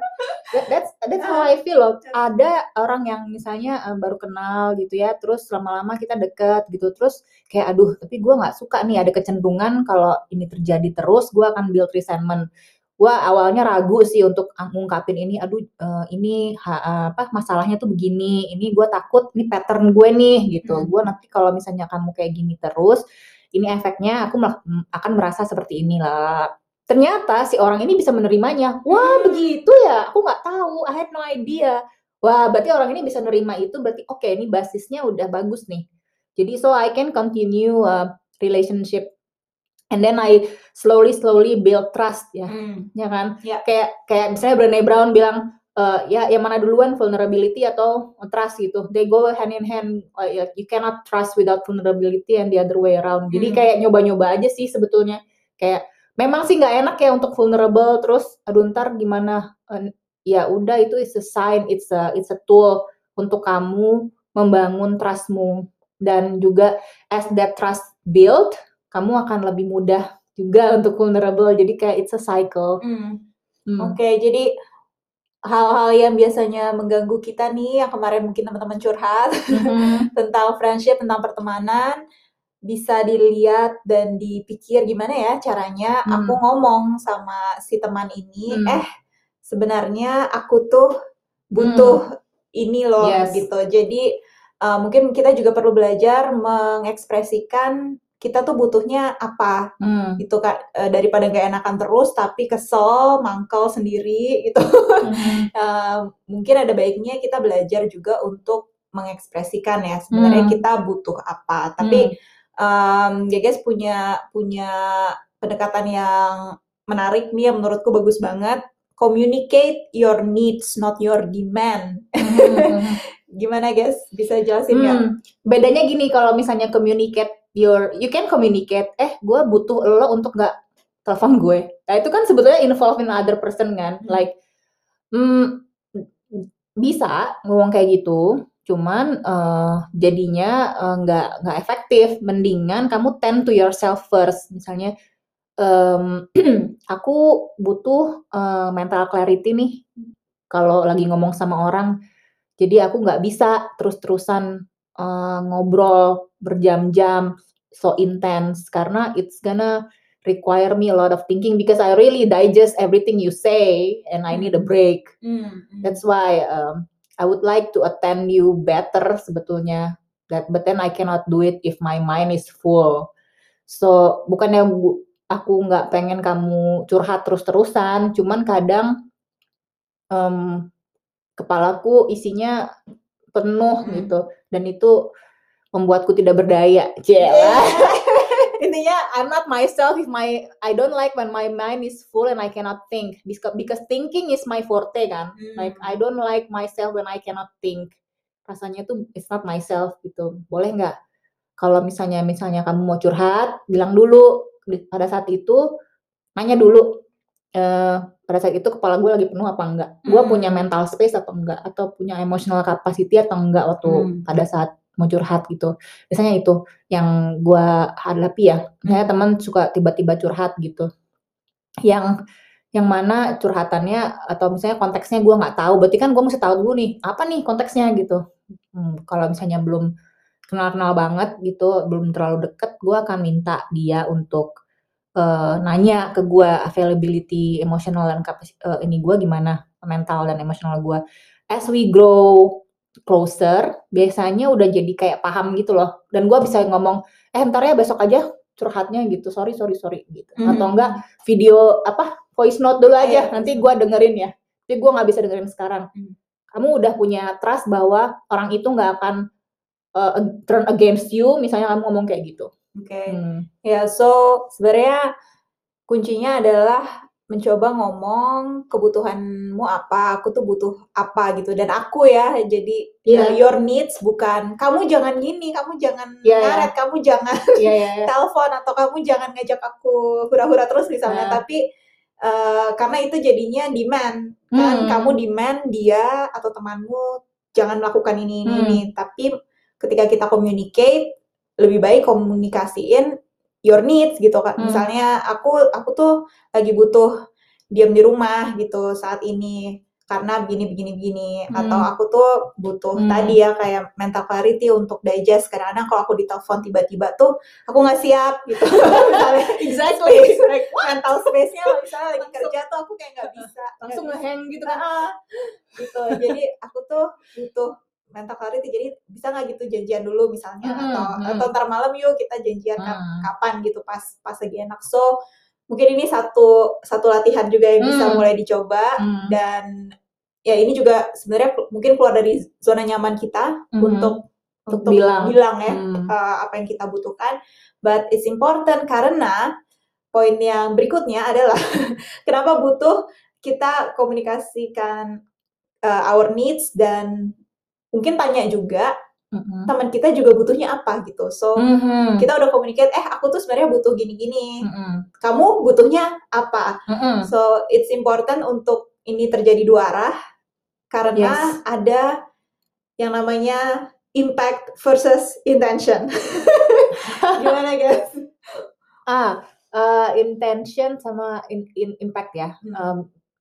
that, that's that's how I feel loh. Ada orang yang misalnya um, baru kenal gitu ya terus lama-lama kita deket gitu terus kayak aduh tapi gue nggak suka nih ada kecenderungan kalau ini terjadi terus gue akan build resentment gue awalnya ragu sih untuk ngungkapin ini aduh uh, ini ha, apa masalahnya tuh begini ini gue takut ini pattern gue nih gitu. Hmm. gue nanti kalau misalnya kamu kayak gini terus ini efeknya aku akan merasa seperti inilah ternyata si orang ini bisa menerimanya. Wah hmm. begitu ya? Aku nggak tahu. I had no idea. Wah berarti orang ini bisa nerima itu berarti oke okay, ini basisnya udah bagus nih. Jadi so I can continue uh, relationship and then I slowly slowly build trust ya hmm. ya kan yeah. kayak kayak misalnya Brené Brown bilang uh, ya yang mana duluan vulnerability atau trust gitu they go hand in hand uh, you cannot trust without vulnerability and the other way around jadi hmm. kayak nyoba-nyoba aja sih sebetulnya kayak memang sih nggak enak ya untuk vulnerable terus aduh ntar gimana uh, ya udah itu is a sign it's a it's a tool untuk kamu membangun trustmu dan juga as that trust build kamu akan lebih mudah juga untuk vulnerable. Jadi kayak it's a cycle. Hmm. Hmm. Oke, okay, jadi hal-hal yang biasanya mengganggu kita nih, yang kemarin mungkin teman-teman curhat hmm tentang friendship, tentang pertemanan, bisa dilihat dan dipikir gimana ya caranya hmm. aku ngomong sama si teman ini, hmm. eh sebenarnya aku tuh butuh hmm. ini loh yes. gitu. Jadi uh, mungkin kita juga perlu belajar mengekspresikan kita tuh butuhnya apa hmm. gitu kak e, daripada gak enakan terus tapi kesel mangkel sendiri gitu hmm. e, mungkin ada baiknya kita belajar juga untuk mengekspresikan ya sebenarnya hmm. kita butuh apa tapi hmm. um, ya guys punya punya pendekatan yang menarik nih yang menurutku bagus banget communicate your needs not your demand hmm. gimana guys bisa jelasin hmm. bedanya gini kalau misalnya communicate your you can communicate eh gue butuh lo untuk nggak telepon gue. Nah itu kan sebetulnya involve in other person kan hmm. like hmm, bisa ngomong kayak gitu cuman uh, jadinya nggak uh, nggak efektif. Mendingan kamu tend to yourself first. Misalnya um, aku butuh uh, mental clarity nih kalau lagi ngomong sama orang. Jadi aku nggak bisa terus-terusan uh, ngobrol berjam-jam so intense karena it's gonna require me a lot of thinking because I really digest everything you say and I need a break. Mm-hmm. That's why um, I would like to attend you better sebetulnya. That but then I cannot do it if my mind is full. So bukannya aku nggak pengen kamu curhat terus-terusan, cuman kadang um, kepalaku isinya penuh hmm. gitu dan itu membuatku tidak berdaya. Yeah. Intinya I'm not myself if my I don't like when my mind is full and I cannot think because because thinking is my forte kan. Hmm. Like I don't like myself when I cannot think. Rasanya tuh it's not myself gitu. Boleh nggak kalau misalnya misalnya kamu mau curhat, bilang dulu pada saat itu nanya dulu uh, pada saat itu kepala gue lagi penuh apa enggak, gue hmm. punya mental space apa enggak, atau punya emotional capacity atau enggak waktu hmm. pada saat mau curhat gitu. Biasanya itu yang gue hadapi ya. Misalnya hmm. teman suka tiba-tiba curhat gitu. Yang yang mana curhatannya atau misalnya konteksnya gue nggak tahu, berarti kan gue mesti tahu dulu nih apa nih konteksnya gitu. Hmm, kalau misalnya belum kenal-kenal banget gitu, belum terlalu deket, gue akan minta dia untuk uh, nanya ke gue availability emosional dan uh, ini gue gimana mental dan emosional gue as we grow closer biasanya udah jadi kayak paham gitu loh dan gue bisa ngomong eh ntar ya besok aja curhatnya gitu sorry sorry sorry gitu mm -hmm. atau enggak video apa voice note dulu aja yeah. nanti gue dengerin ya tapi gue nggak bisa dengerin sekarang mm. kamu udah punya trust bahwa orang itu nggak akan uh, turn against you misalnya kamu ngomong kayak gitu oke okay. hmm. ya yeah, so sebenarnya kuncinya adalah mencoba ngomong kebutuhanmu apa, aku tuh butuh apa gitu dan aku ya jadi yeah. your needs bukan kamu jangan gini, kamu jangan yeah, iya. ngaret, yeah. kamu jangan yeah, yeah, yeah. telepon atau kamu jangan ngajak aku hura-hura terus misalnya, yeah. tapi uh, karena itu jadinya demand kan hmm. kamu demand dia atau temanmu jangan melakukan ini ini hmm. ini, tapi ketika kita communicate lebih baik komunikasiin your needs gitu kan. Hmm. Misalnya aku aku tuh lagi butuh diam di rumah gitu saat ini karena begini begini begini. Hmm. atau aku tuh butuh hmm. tadi ya kayak mental clarity untuk digest. Kadang-kadang kalau aku ditelepon tiba-tiba tuh aku nggak siap gitu. Misalnya exactly. like, mental space-nya misalnya lagi kerja tuh aku kayak nggak bisa. Langsung ngehang gitu kan gitu. Jadi aku tuh butuh mental clarity jadi bisa nggak gitu janjian dulu misalnya hmm, atau hmm. atau ntar malam yuk kita janjian hmm. kapan gitu pas pas lagi enak so mungkin ini satu satu latihan juga yang bisa hmm. mulai dicoba hmm. dan ya ini juga sebenarnya mungkin keluar dari zona nyaman kita hmm. untuk untuk bilang, bilang ya hmm. uh, apa yang kita butuhkan but it's important karena poin yang berikutnya adalah kenapa butuh kita komunikasikan uh, our needs dan mungkin tanya juga mm-hmm. teman kita juga butuhnya apa gitu so mm-hmm. kita udah komunikasi eh aku tuh sebenarnya butuh gini-gini mm-hmm. kamu butuhnya apa mm-hmm. so it's important untuk ini terjadi dua arah karena yes. ada yang namanya impact versus intention gimana guys ah uh, intention sama in, in, impact ya hmm. um,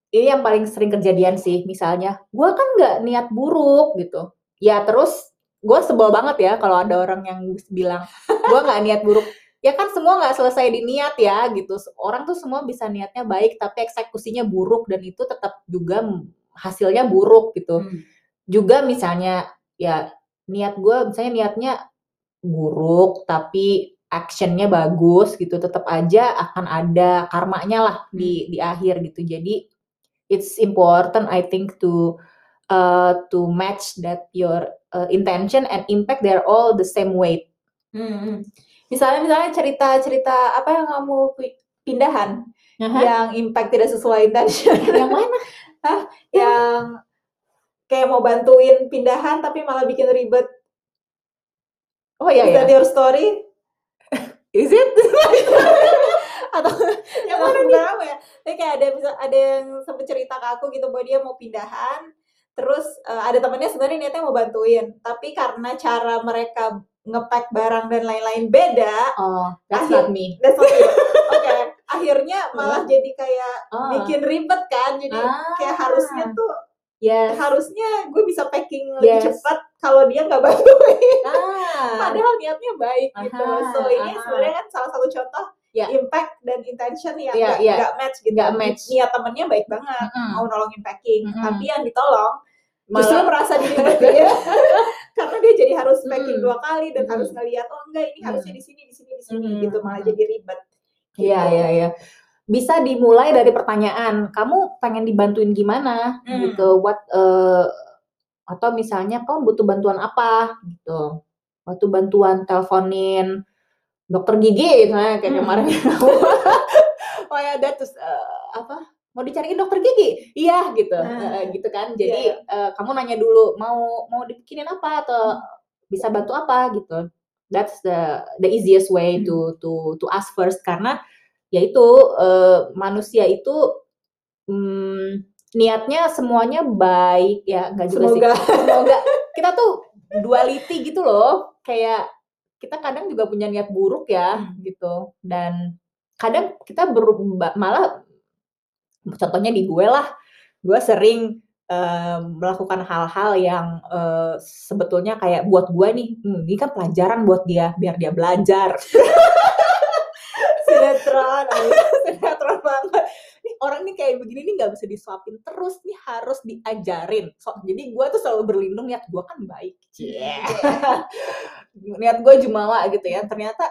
ini yang paling sering kejadian sih misalnya gue kan nggak niat buruk gitu ya terus gue sebel banget ya kalau ada orang yang bilang gue nggak niat buruk. Ya kan semua nggak selesai di niat ya gitu. Orang tuh semua bisa niatnya baik tapi eksekusinya buruk dan itu tetap juga hasilnya buruk gitu. Hmm. juga misalnya ya niat gue misalnya niatnya buruk tapi actionnya bagus gitu tetap aja akan ada karmanya lah di di akhir gitu. Jadi it's important I think to uh, to match that your uh, intention and impact they're all the same weight. Hmm. Misalnya misalnya cerita-cerita apa yang kamu pindahan uh-huh. yang impact tidak sesuai intention. yang mana? Hah? Yang kayak mau bantuin pindahan tapi malah bikin ribet. Oh iya, Is iya. your story? Is it? atau yang mana nih? ya? Kayak ada ada yang sempat cerita ke aku gitu bahwa dia mau pindahan, terus uh, ada temennya sebenarnya niatnya mau bantuin tapi karena cara mereka ngepack barang dan lain-lain beda oh that's akhir, not me that's not me oke okay. akhirnya malah jadi kayak oh. bikin ribet kan jadi ah. kayak harusnya tuh yes. harusnya gue bisa packing lebih yes. cepat kalau dia nggak bantuin ah. padahal niatnya baik Aha. gitu so ini sebenarnya kan salah satu contoh yeah. impact dan intention yang yeah, gak, yeah. gak match gitu. Gak match. Niat temennya baik banget, mm -hmm. mau nolongin packing, mm -hmm. tapi yang ditolong malah justru merasa dilibat ya karena dia jadi harus packing hmm. dua kali dan hmm. harus ngeliat oh enggak ini hmm. harusnya di sini di sini di sini hmm. gitu malah jadi ribet iya gitu. iya iya bisa dimulai dari pertanyaan kamu pengen dibantuin gimana hmm. gitu what uh, atau misalnya kamu butuh bantuan apa gitu waktu bantuan teleponin dokter gigi misalnya kayak hmm. kemarin oh ya that terus uh, apa mau dicariin dokter gigi? Iya gitu. Nah, uh, gitu kan. jadi yeah. Iya. uh, kamu nanya dulu mau mau dibikinin apa atau bisa bantu apa? Gitu. That's the the easiest way hmm. to to to ask first. Karena yaitu uh, manusia itu um, niatnya semuanya baik. Ya nggak juga semoga. sih. Semoga. Kita tuh duality gitu loh. Kayak kita kadang juga punya niat buruk ya hmm. gitu. Dan kadang kita malah contohnya di gue lah gue sering uh, melakukan hal-hal yang uh, sebetulnya kayak buat gue nih hmm, ini kan pelajaran buat dia biar dia belajar. Sinetron sinetron banget. Nih orang nih kayak begini nih nggak bisa disuapin terus nih harus diajarin. So, jadi gue tuh selalu berlindung niat gue kan baik. Yeah. niat gue jumawa gitu ya. Ternyata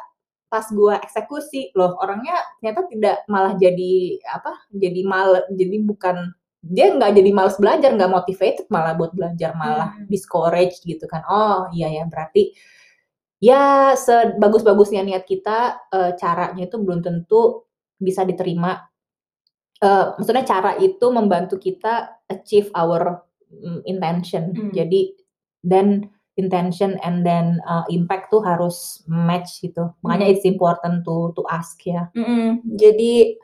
pas gue eksekusi loh orangnya ternyata tidak malah jadi apa jadi mal jadi bukan dia nggak jadi males belajar nggak motivated malah buat belajar malah hmm. discourage gitu kan oh iya ya berarti ya sebagus-bagusnya niat kita uh, caranya itu belum tentu bisa diterima uh, maksudnya cara itu membantu kita achieve our um, intention hmm. jadi dan intention and then uh, impact tuh harus match gitu makanya hmm. it's important to to ask ya hmm. jadi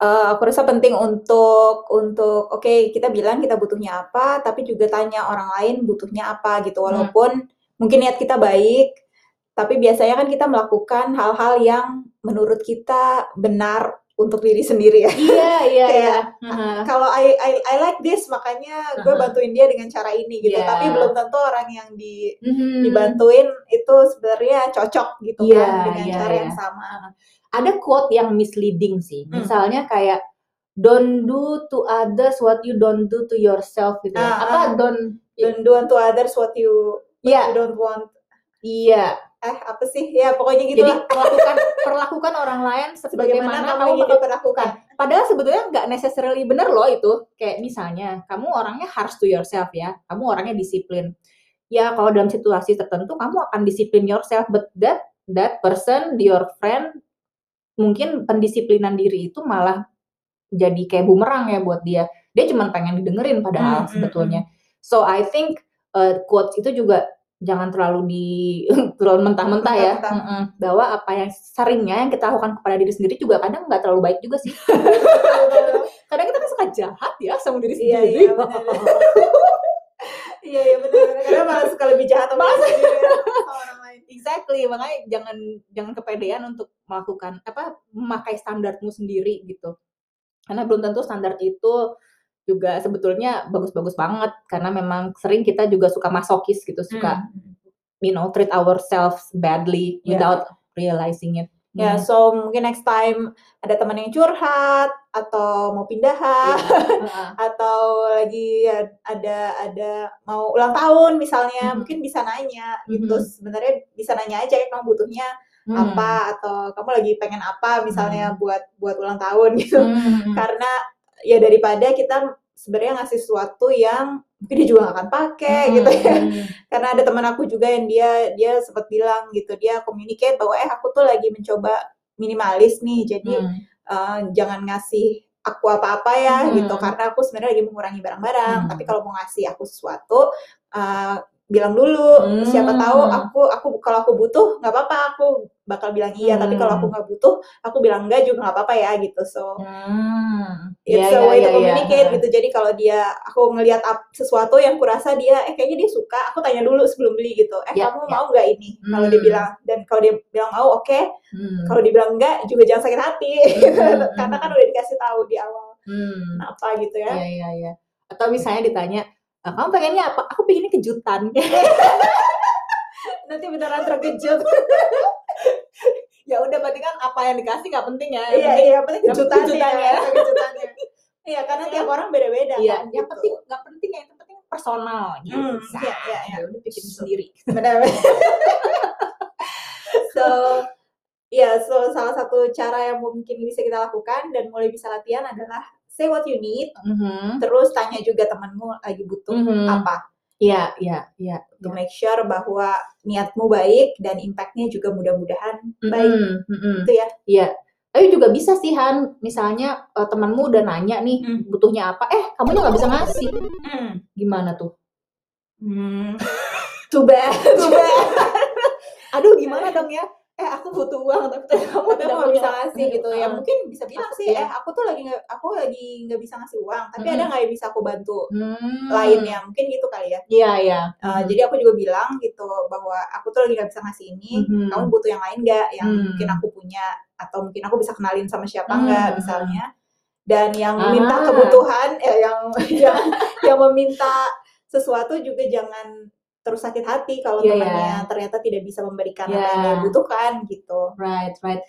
uh, aku rasa penting untuk untuk oke okay, kita bilang kita butuhnya apa tapi juga tanya orang lain butuhnya apa gitu walaupun hmm. mungkin niat kita baik tapi biasanya kan kita melakukan hal-hal yang menurut kita benar untuk diri sendiri ya. Iya, iya, iya. Kalau I, I I like this makanya gue bantuin dia dengan cara ini gitu. Yeah. Tapi belum tentu orang yang di mm-hmm. dibantuin itu sebenarnya cocok gitu yeah, kan dengan yeah, cara yeah. yang sama. Ada quote yang misleading sih. Hmm. Misalnya kayak don't do to others what you don't do to yourself gitu. Uh, Apa uh, don't don't do unto others what you, what yeah. you don't want. Iya eh apa sih? Ya pokoknya gitu jadi perlakukan perlakukan orang lain sebagaimana kamu ingin diperlakukan padahal sebetulnya nggak necessarily bener loh itu. Kayak misalnya kamu orangnya harus to yourself ya. Kamu orangnya disiplin. Ya kalau dalam situasi tertentu kamu akan disiplin yourself but that that person your friend mungkin pendisiplinan diri itu malah jadi kayak bumerang ya buat dia. Dia cuma pengen didengerin padahal hmm, hmm sebetulnya. Hmm. so I think uh, quotes itu juga jangan terlalu di terlalu mentah-mentah ya. Mentah. Mm -mm. bahwa apa yang seringnya yang kita lakukan kepada diri sendiri juga kadang nggak terlalu baik juga sih. Kadang kita kan suka jahat ya sama diri iya, sendiri. iya, iya iya benar karena malah suka lebih jahat sama sendiri ya, sama orang lain. Exactly makanya jangan jangan kepedean untuk melakukan apa memakai standarmu sendiri gitu. Karena belum tentu standar itu juga sebetulnya bagus-bagus banget karena memang sering kita juga suka masokis gitu suka hmm. you know treat ourselves badly yeah. without realizing it. Ya, yeah, hmm. so mungkin next time ada teman yang curhat atau mau pindahan yeah. atau lagi ada ada mau ulang tahun misalnya, mm. mungkin bisa nanya gitu. Hmm. Sebenarnya bisa nanya aja ya kamu butuhnya mm. apa atau kamu lagi pengen apa misalnya mm. buat buat ulang tahun gitu. Mm. Karena ya daripada kita sebenarnya ngasih sesuatu yang mungkin dia juga gak akan pakai hmm. gitu ya karena ada teman aku juga yang dia dia sempat bilang gitu dia communicate bahwa eh aku tuh lagi mencoba minimalis nih jadi hmm. uh, jangan ngasih aku apa-apa ya hmm. gitu karena aku sebenarnya lagi mengurangi barang-barang hmm. tapi kalau mau ngasih aku sesuatu uh, bilang dulu hmm. siapa tahu aku aku kalau aku butuh nggak apa-apa aku bakal bilang iya hmm. tapi kalau aku hmm. nggak butuh aku bilang enggak juga nggak apa-apa ya gitu so hmm. it's yeah, a iya, way yeah, to iya. communicate yeah. gitu jadi kalau dia aku ngelihat sesuatu yang kurasa dia eh kayaknya dia suka aku tanya dulu sebelum beli gitu eh yeah, kamu yeah. mau nggak ini hmm. kalau dia hmm. bilang dan kalau dia bilang mau oke okay. hmm. kalau dia bilang enggak juga jangan sakit hati hmm. karena kan udah dikasih tahu di awal hmm. apa gitu ya iya iya iya atau misalnya ditanya kamu pengennya apa? Aku pengennya kejutan. Nanti beneran terkejut. ya udah berarti kan apa yang dikasih nggak penting ya. Iya iya penting kejutannya. kejutannya. Ya, kejutannya. Iya karena tiap orang beda-beda. Iya. Kan, yang gitu. penting nggak penting ya yang penting personal gitu. Hmm, iya iya iya. Ya udah bikin so, sendiri. Benar. so ya so salah satu cara yang mungkin bisa kita lakukan dan mulai bisa latihan adalah say what you need, mm-hmm. terus tanya juga temanmu lagi butuh mm-hmm. apa. Iya, iya, iya. To ya. make sure bahwa niatmu baik dan impactnya juga mudah-mudahan mm-hmm. baik. Mm-hmm. Itu ya. Iya. Tapi juga bisa sih Han, misalnya uh, temanmu udah nanya nih mm. butuhnya apa, eh kamunya nggak bisa ngasih, mm. gimana tuh? Mm. Too bad. Too bad. Aduh gimana dong ya? Eh aku butuh uang tapi kamu tidak mau bisa ngasih gitu ya mungkin bisa bilang sih eh aku tuh lagi nggak aku lagi nggak bisa ngasih uang tapi hmm. ada nggak yang bisa aku bantu hmm. lainnya mungkin gitu kali ya iya iya uh, hmm. jadi aku juga bilang gitu bahwa aku tuh lagi nggak bisa ngasih ini hmm. kamu butuh yang lain nggak yang hmm. mungkin aku punya atau mungkin aku bisa kenalin sama siapa nggak hmm. misalnya dan yang meminta kebutuhan ya yang yang yang meminta sesuatu juga jangan terus sakit hati kalau yeah, temannya yeah. ternyata tidak bisa memberikan yeah. apa yang dia butuhkan gitu. Right, right.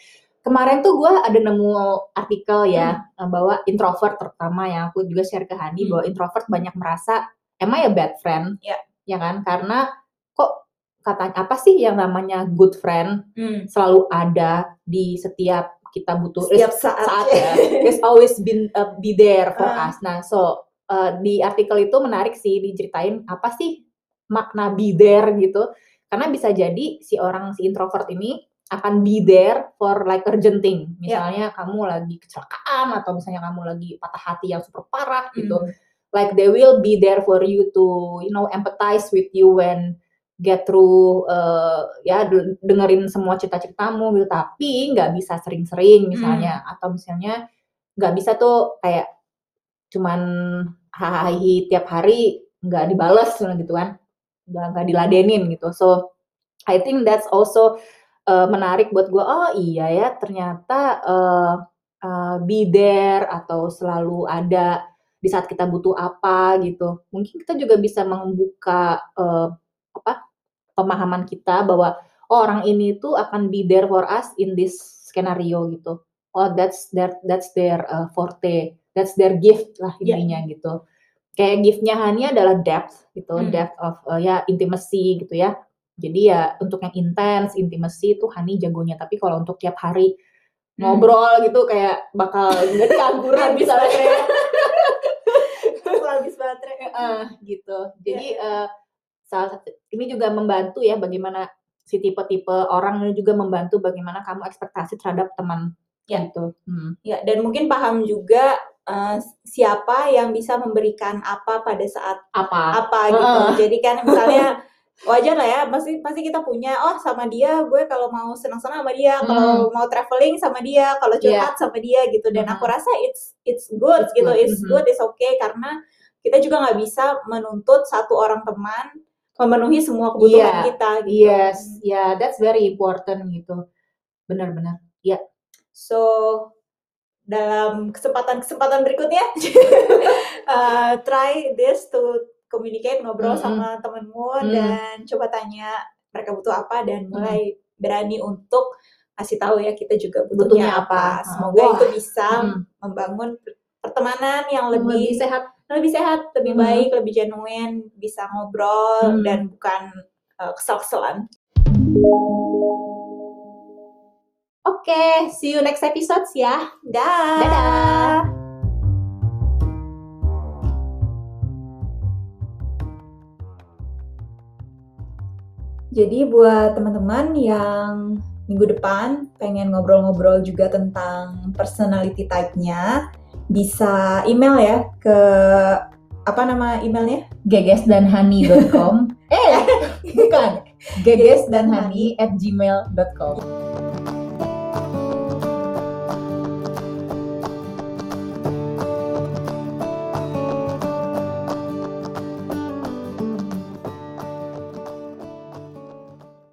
kemarin tuh gue ada nemu artikel ya hmm. bahwa introvert terutama yang aku juga share ke Hani hmm. bahwa introvert banyak merasa emang ya bad friend ya ya kan karena kok katanya apa sih yang namanya good friend hmm. selalu ada di setiap kita butuh setiap saat, saat ya it's always been uh, be there for uh. us nah so uh, di artikel itu menarik sih diceritain apa sih makna be there gitu karena bisa jadi si orang si introvert ini akan be there for like urgent thing. Misalnya yeah. kamu lagi kecelakaan atau misalnya kamu lagi patah hati yang super parah gitu. Mm. Like they will be there for you to you know empathize with you when get through uh, ya dengerin semua cita-citamu gitu. Tapi nggak bisa sering-sering misalnya mm. atau misalnya nggak bisa tuh kayak cuman hahaha tiap hari nggak dibales gitu kan nggak nggak diladenin gitu so I think that's also uh, menarik buat gue oh iya ya ternyata uh, uh, be there atau selalu ada di saat kita butuh apa gitu mungkin kita juga bisa membuka uh, apa pemahaman kita bahwa oh, orang ini tuh akan be there for us in this scenario gitu oh that's their that's their uh, forte that's their gift lah iya. intinya yeah. gitu kayak giftnya Hani adalah depth gitu hmm. depth of uh, ya intimacy gitu ya jadi ya untuk yang intens, intimacy itu Hani jagonya. Tapi kalau untuk tiap hari hmm. ngobrol gitu kayak bakal nggak kangguran bisa baterai. habis baterai. Uh, gitu. Jadi yeah. uh, salah satu ini juga membantu ya bagaimana si tipe-tipe orang ini juga membantu bagaimana kamu ekspektasi terhadap teman ya gitu. Hmm. Ya dan mungkin paham juga uh, siapa yang bisa memberikan apa pada saat apa apa gitu. Uh. Jadi kan misalnya wajar lah ya pasti pasti kita punya oh sama dia gue kalau mau senang-senang sama dia kalau hmm. mau traveling sama dia kalau iya. curhat yeah. sama dia gitu dan hmm. aku rasa it's it's good it's gitu good. it's mm-hmm. good it's okay karena kita juga nggak bisa menuntut satu orang teman memenuhi semua kebutuhan yeah. kita gitu. yes yeah that's very important gitu benar-benar ya yeah. so dalam kesempatan-kesempatan berikutnya uh, try this to communicate ngobrol mm -hmm. sama temenmu mm. dan coba tanya mereka butuh apa dan mulai mm. berani untuk kasih tahu ya kita juga butuhnya, butuhnya apa. apa. Semoga Wah. itu bisa mm. membangun pertemanan yang lebih, lebih sehat, lebih sehat, lebih mm. baik, lebih genuine, bisa ngobrol mm. dan bukan uh, kesel-keselan. Oke, okay, see you next episode ya. Dah. Dadah. Jadi buat teman-teman yang minggu depan pengen ngobrol-ngobrol juga tentang personality type-nya, bisa email ya ke apa nama emailnya? gegesdanhani.com eh bukan gegesdanhani at gmail.com